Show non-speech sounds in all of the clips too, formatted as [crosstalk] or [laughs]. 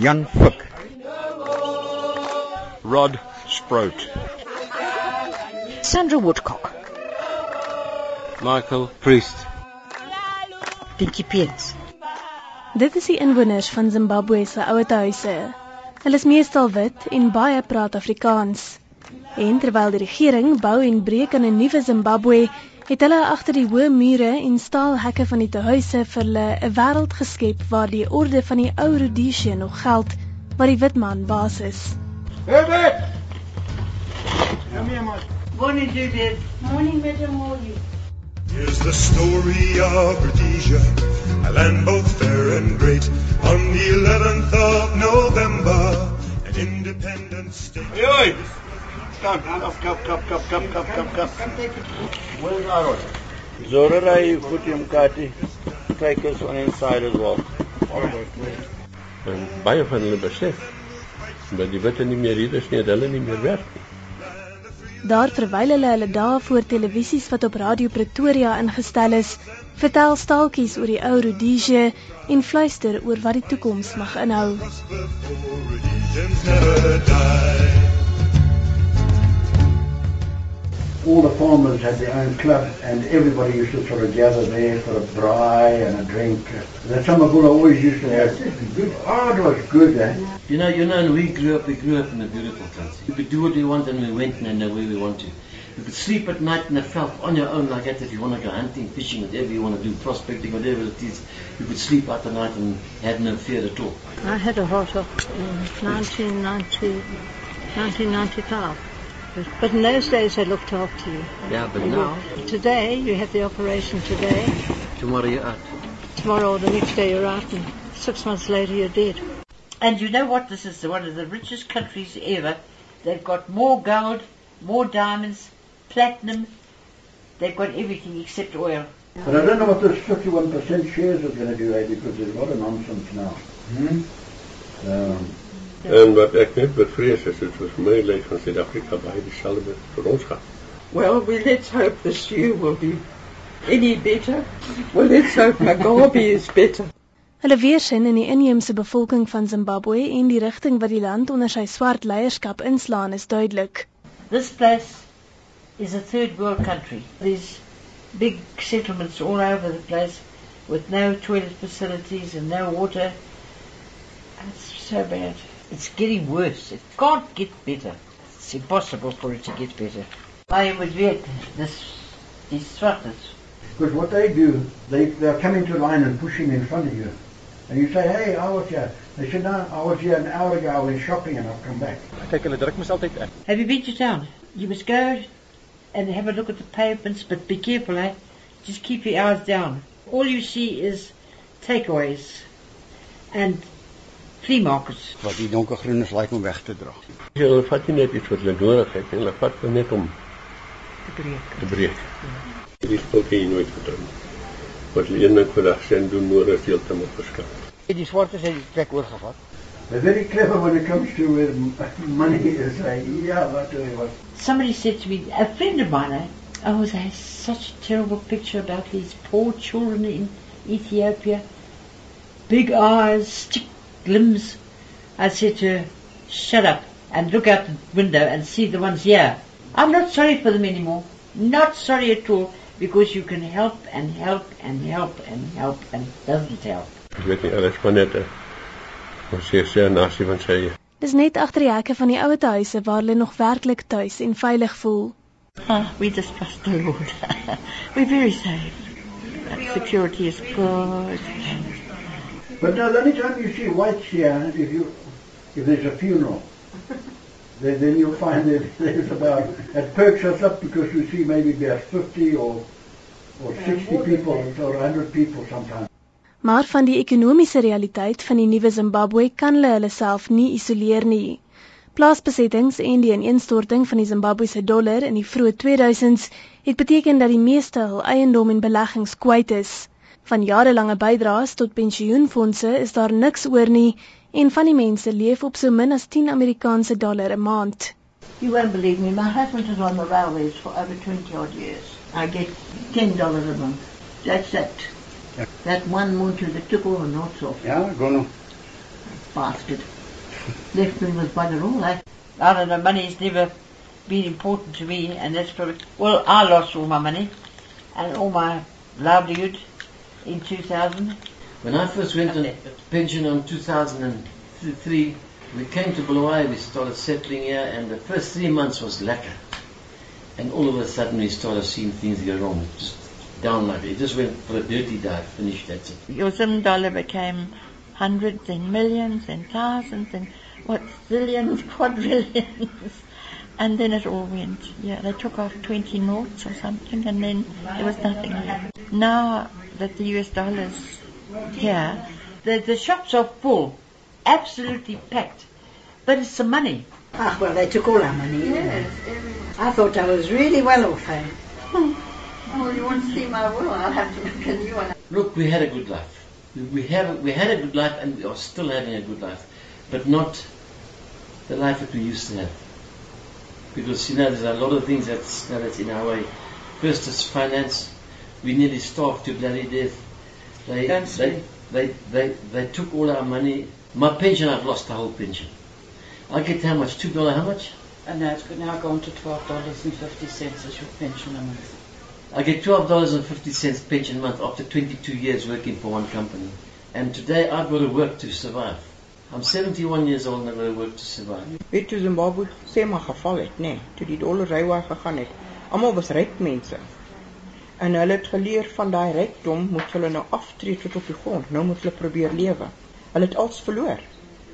Jan Fik, Rod Sprout, Sandra Woodcock, Michael Priest, Dinkie Peens. Dit is die inwoners van Zimbabwe se ouete huise. Hulle is meestal wit en baie praat Afrikaans. En terwyl die regering bou en breek aan 'n nuwe Zimbabwe, het hulle agter die hoë mure en staalhekke van die tehuise vir hulle 'n wêreld geskep waar die orde van die ou Rhodesia nog geld, waar die wit man baas is. Morning, Judith. Morning, Madam Morley. Here's the story of Rhodesia, a land both fair and great. On the 11th of November, an independent state. Hey, oi! Come, come, come, come, come, come, come, come, come. Where's Aaron? Zorarai Futimkati. Take us on inside as well. En baie van hulle besef dat die witte nie meer hier is nie, dat hulle nie meer werk nie. Daar terwyl hulle hulle dae voor televisies wat op Radio Pretoria ingestel is, vertel staaltjies oor die ou Rhodesia en fluister oor wat die toekoms mag inhou. All the farmers had their own club and everybody used to sort of gather there for a braai and a drink. The Samagula always used to have good, oh, it was good, eh? You know, you know, and we grew up, we grew up in a beautiful country. We could do what we want and we went and know where we want to. You could sleep at night in the veld on your own like that if you want to go hunting, fishing, whatever you want to do, prospecting, whatever it is. You could sleep out the night and have no fear at all. I had a heart attack in 1990, 1995. But- But in those days they looked after you. Yeah, but You now, were- Today, you have the operation today. tomorrow you're out. Tomorrow or the next day you're out and six months later you're dead. And you know what? This is one of the richest countries ever. They've got more gold, more diamonds, platinum. They've got everything except oil. But I don't know what those 51% shares are going to do, eh, because there's a lot of nonsense now. Hmm? Um, En wat ek net bevrees is, dit vir my lyk van Suid-Afrika baie dieselfde vir ons gaan. Well, we let's hope the stew will be any better. Well, let's hope Mugabe is better. Hulle weersin in die inheemse bevolking van Zimbabwe en die rigting wat die land onder sy swart leierskap inslaan is duidelik. This place is a third world country. There's big settlements all over the place with no toilet facilities and no water. It's so bad. It's getting worse. It can't get better. It's impossible for it to get better. I would weet this these swatters. Because what they do, they, they'll come into line and push him in front of you. And you say, hey, I was here. They said, no, I was here an hour ago, I went shopping and I've come back. Kyk, hulle druk mos altyd in. Have you been to town? You must go and have a look at the pavements, but be careful, eh? Just keep your eyes down. All you see is takeaways and flea markets. Wat die donkergroen is lyk om weg te dra. Hulle vat nie net iets wat hulle nodig het, nie, hulle vat dit net om Te breek. te breek. Hierdie spul kan jy nooit vertrou. Wat hulle een ding vandag sê en doen môre is heeltemal verskil. Die swartes het die plek oorgevat. They're very clever when it comes to where money is. Like, yeah, what do what? Somebody said to me, a friend of mine, oh, they have such a terrible picture about these poor children in Ethiopia. Big eyes, stick limbs. I said to her, shut up and look out the window and see the ones here. I'm not sorry for them anymore. Not sorry at all because you can help and help and help and help and doesn't help. Ek weet nie alles van net 'n ons sê sê 'n nasie van sy Dis net agter die hekke van die ouete huise waar hulle nog werklik tuis en veilig voel. Ah, we just trust the Lord. [laughs] We're very safe. Security is good. But no, the only time you see whites here, if you, if there's a funeral, then, then you'll find that [laughs] there's about, it perks us up because you see maybe about 50 or, or 60 people or 100 people sometimes. Maar van die ekonomiese realiteit van die nuwe Zimbabwe kan hulle hulle self nie isoleer nie. Plaasbesettings en die ineenstorting van die Zimbabwese dollar in die vroeë 2000s het beteken dat die meeste hul eiendom en beleggings kwyt is. Van jarelange bydraes tot pensioenfonde is daar niks oor nie en van die mense leef op so min as 10 Amerikaanse dollar 'n maand. You won't believe me, my husband is on the railways for over 20 odd years. I get $10 a month. That's that. Yeah. That one month that took all the knots off. Yeah, go no. Bastard. [laughs] Left me with bugger all, eh? I don't know, money's never been important to me, and that's probably... Well, I lost all my money and all my livelihood in 2000. When I first went on pension in 2003, we came to Bulawayo, we started settling here, and the first three months was lekker. And all of a sudden we started seeing things go wrong. Just down like it. It just went for a dirty dive, finished, that's it. Your Zim dollar became hundreds and millions and thousands and what, zillions, [laughs] quadrillions. And then it all went. Yeah, they took off 20 noughts or something and then there was nothing left. Now that the US dollar's here, the, the shops are full, absolutely packed. But it's the money. Ah, well, they took all our money. Yes, I thought I was really well off, eh? Oh, you want to see my will? I'll have to make a new one. Look, we had a good life. We, we have we had a good life, and we are still having a good life, but not the life that we used to have. Because you know, there's a lot of things that's, that's in our way. First is finance. We nearly starved to bloody death. They, That's they, they, they, they took all our money. My pension, I've lost the whole pension. I get how much? Two dollar how much? And now it's now gone to twelve dollars and fifty cents as your pension a month. I get twelve dollars and fifty cents pension a month after 22 years working for one company. And today I've got to work to survive. I'm 71 years old and I've got to work to survive. Weet toe Zimbabwe sê maar geval het, nê, nee, toe die dollar rywaar gegaan het. Almal was ryk mense. En hulle het geleer van daai rykdom moet hulle nou aftree tot op die grond. Nou moet hulle probeer lewe. Hulle het alles verloor.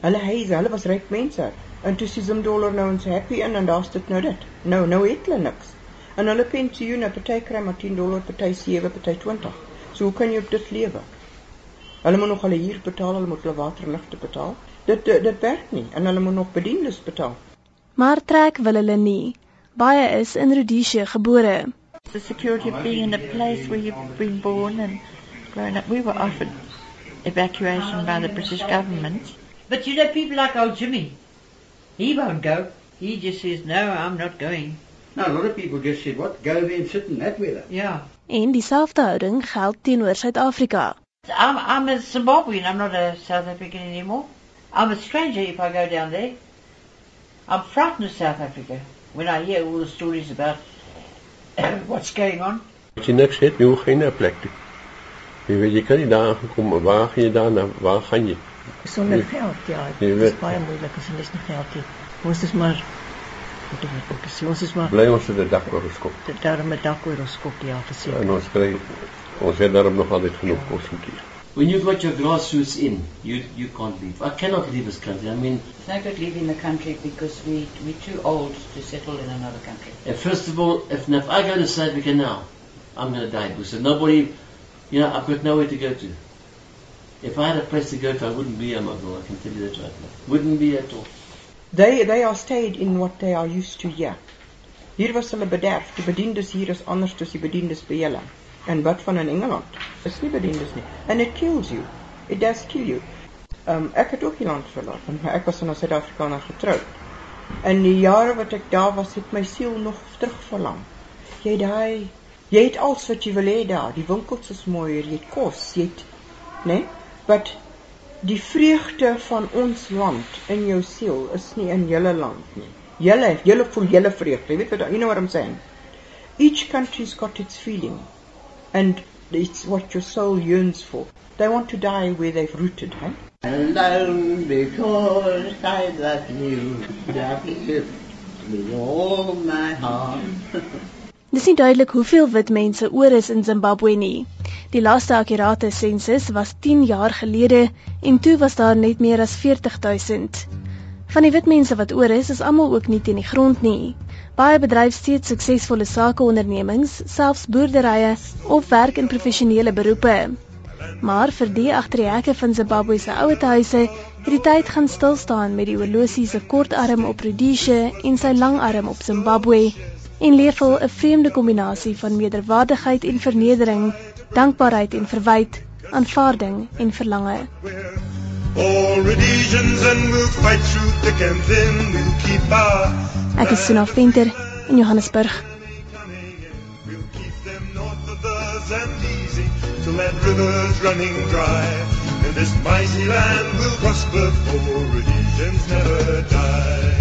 Hulle huise, hulle was ryk mense. En toe sien Zim dollar nou ons happy in en daar's dit nou dit. Nou nou het hulle niks. En hulle pensioene, party kry maar 10 dollar, party 7, party 20. So hoe kan jy op dit lewe? Hulle moet nog hulle huur betaal, hulle moet hulle water en ligte betaal. Dit dit, dit werk nie en hulle moet nog bedienis betaal. Maar trek wil hulle nie. Baie is in Rhodesia gebore. The security of being in a place where you've been born and grown up. We were offered evacuation by the British government. But you know, people like old Jimmy, he won't go. He just says, no, I'm not going. No, a lot of people just said, what, go there and sit in that weather. Yeah. En dieselfde houding geld teenoor Suid-Afrika. I'm, I'm a Zimbabwean, I'm not a South African anymore. I'm a stranger if I go down there. I'm frightened of South Africa when I hear all the stories about [coughs] what's going on. As jy niks het, nie, hoe gaan jy na 'n plek toe? Jy weet jy kan nie daar gekom, maar waar gaan jy dan? Waar gaan jy? Sonder Jy- geld, ja. Dit is weet- baie moeilik as jy nie geld het. Ons is maar wat doen we ook sê, ons is maar Bly ons het 'n dak oor ons kop. daarom met dak oor ons kop ja verseker. En ons kry ons het daarom nog altyd genoeg kos om te eet. When you've got your grassroots in, you you can't leave. I cannot leave this country. I mean, It's no good leaving the country because we we're too old to settle in another country. And first of all, if, if I go to South Africa now, I'm going to die because nobody, you know, I've got nowhere to go to. If I had a place to go to, I wouldn't be a Muggle, I can tell you that right now. Wouldn't be at all. They they are stayed in what they are used to here. Hier was hulle bederf. Die bediendes hier is anders as die bediendes by julle. En wat van in Engeland? Is nie bediendes nie. And it kills you. It does kill you. Um ek het ook die land verlaat, want ek was in 'n Suid-Afrikaner getroud. In die jare wat ek daar was, het my siel nog terug verlang. Jy daai jy het alles wat jy wil hê daar. Die winkels is mooier, jy het kos, jy het né? Nee? But die vreugde van ons land in jou siel is nie in julle land nie. Julle, julle voel julle vreugde. Jy weet wat you know what I'm saying? Each country's got its feeling and it's what your soul yearns for. They want to die where they've rooted, hey? Alone because I love you, that with all my heart. [laughs] Dis nie duidelik hoeveel wit mense oor is in Zimbabwe nie. Die laaste akkurate sensus was 10 jaar gelede en toe was daar net meer as 40000. Van die wit mense wat oor is, is almal ook nie teen die grond nie. Baie bedryf steeds suksesvolle sakeondernemings, selfs boerderye of werk in professionele beroepe. Maar vir die agter die hekke van Zimbabwe se ouete huise, het die tyd gaan stil staan met die oorlosie se kort arm op Rhodesia en sy lang arm op Zimbabwe en leef hulle 'n vreemde kombinasie van meerderwaardigheid en vernedering, dankbaarheid en verwyd, aanvaarding en verlange. All Rhodesians and we'll fight through thick and thin. We'll keep our Ek is Suna Venter in Johannesburg. till that river's running dry. And this mighty land will prosper, for Rhodesians never die.